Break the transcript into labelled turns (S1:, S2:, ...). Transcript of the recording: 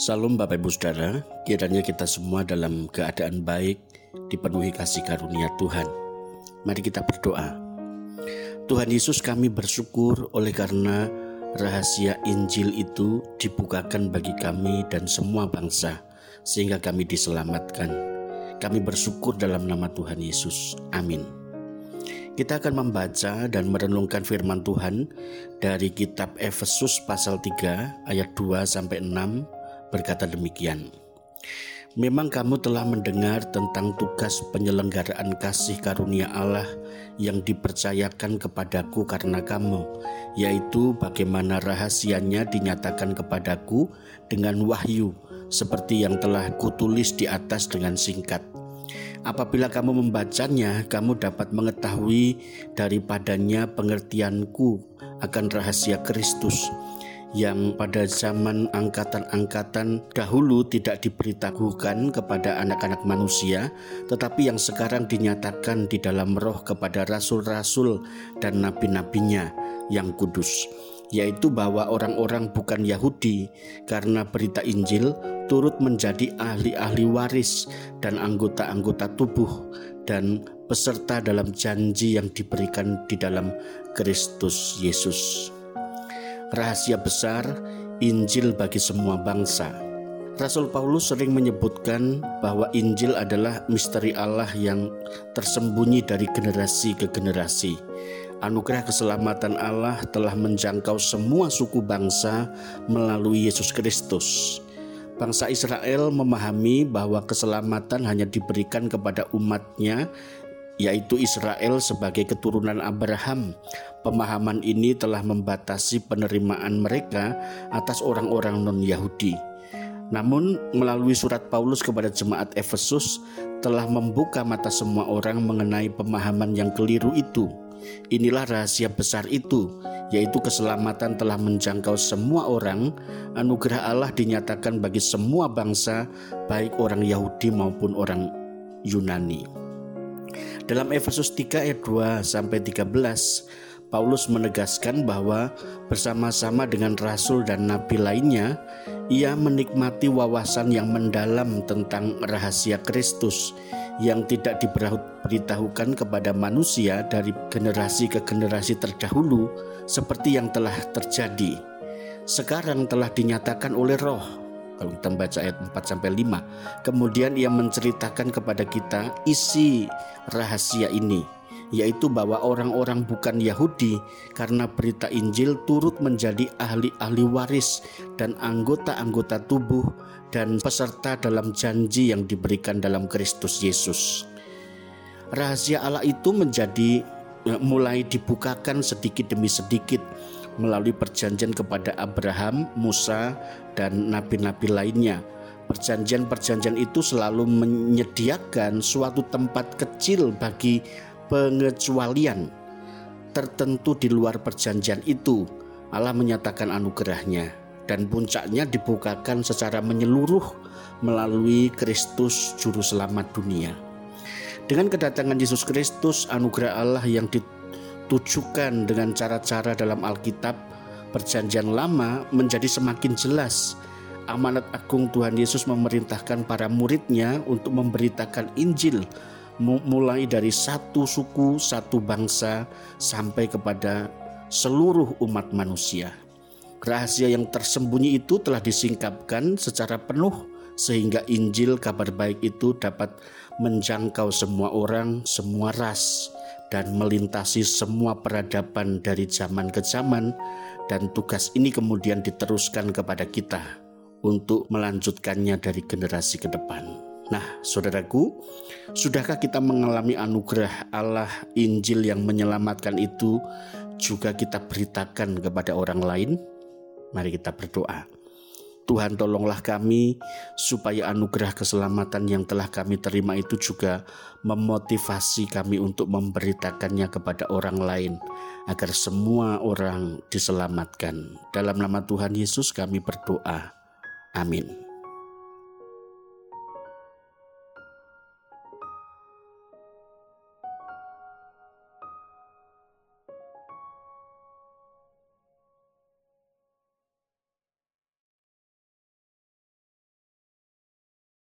S1: Salam Bapak Ibu Saudara, kiranya kita semua dalam keadaan baik, dipenuhi kasih karunia Tuhan. Mari kita berdoa. Tuhan Yesus kami bersyukur oleh karena rahasia Injil itu dibukakan bagi kami dan semua bangsa, sehingga kami diselamatkan. Kami bersyukur dalam nama Tuhan Yesus. Amin. Kita akan membaca dan merenungkan firman Tuhan dari kitab Efesus pasal 3 ayat 2 sampai 6 berkata demikian. Memang kamu telah mendengar tentang tugas penyelenggaraan kasih karunia Allah yang dipercayakan kepadaku karena kamu, yaitu bagaimana rahasianya dinyatakan kepadaku dengan wahyu, seperti yang telah kutulis di atas dengan singkat. Apabila kamu membacanya, kamu dapat mengetahui daripadanya pengertianku akan rahasia Kristus yang pada zaman angkatan-angkatan dahulu tidak diberitahukan kepada anak-anak manusia, tetapi yang sekarang dinyatakan di dalam roh kepada rasul-rasul dan nabi-nabinya yang kudus yaitu bahwa orang-orang bukan Yahudi karena berita Injil turut menjadi ahli-ahli waris dan anggota-anggota tubuh dan peserta dalam janji yang diberikan di dalam Kristus Yesus. Rahasia besar Injil bagi semua bangsa. Rasul Paulus sering menyebutkan bahwa Injil adalah misteri Allah yang tersembunyi dari generasi ke generasi Anugerah keselamatan Allah telah menjangkau semua suku bangsa melalui Yesus Kristus. Bangsa Israel memahami bahwa keselamatan hanya diberikan kepada umatnya, yaitu Israel sebagai keturunan Abraham. Pemahaman ini telah membatasi penerimaan mereka atas orang-orang non-Yahudi. Namun, melalui surat Paulus kepada jemaat Efesus, telah membuka mata semua orang mengenai pemahaman yang keliru itu. Inilah rahasia besar itu, yaitu keselamatan telah menjangkau semua orang. Anugerah Allah dinyatakan bagi semua bangsa, baik orang Yahudi maupun orang Yunani. Dalam Efesus 3 ayat 2 sampai 13, Paulus menegaskan bahwa bersama-sama dengan rasul dan nabi lainnya, ia menikmati wawasan yang mendalam tentang rahasia Kristus yang tidak diberitahukan kepada manusia dari generasi ke generasi terdahulu seperti yang telah terjadi. Sekarang telah dinyatakan oleh roh. Kalau kita membaca ayat 4 sampai 5, kemudian ia menceritakan kepada kita isi rahasia ini yaitu bahwa orang-orang bukan Yahudi karena berita Injil turut menjadi ahli-ahli waris dan anggota-anggota tubuh dan peserta dalam janji yang diberikan dalam Kristus Yesus. Rahasia Allah itu menjadi e, mulai dibukakan sedikit demi sedikit melalui perjanjian kepada Abraham, Musa, dan nabi-nabi lainnya. Perjanjian-perjanjian itu selalu menyediakan suatu tempat kecil bagi pengecualian tertentu di luar perjanjian itu Allah menyatakan anugerahnya dan puncaknya dibukakan secara menyeluruh melalui Kristus juru selamat dunia. Dengan kedatangan Yesus Kristus, anugerah Allah yang ditujukan dengan cara-cara dalam Alkitab, perjanjian lama menjadi semakin jelas. Amanat agung Tuhan Yesus memerintahkan para muridnya untuk memberitakan Injil mulai dari satu suku, satu bangsa, sampai kepada seluruh umat manusia. Rahasia yang tersembunyi itu telah disingkapkan secara penuh sehingga Injil kabar baik itu dapat menjangkau semua orang, semua ras, dan melintasi semua peradaban dari zaman ke zaman dan tugas ini kemudian diteruskan kepada kita untuk melanjutkannya dari generasi ke depan. Nah, saudaraku, sudahkah kita mengalami anugerah Allah Injil yang menyelamatkan itu juga kita beritakan kepada orang lain? Mari kita berdoa. Tuhan tolonglah kami supaya anugerah keselamatan yang telah kami terima itu juga memotivasi kami untuk memberitakannya kepada orang lain agar semua orang diselamatkan. Dalam nama Tuhan Yesus kami berdoa. Amin.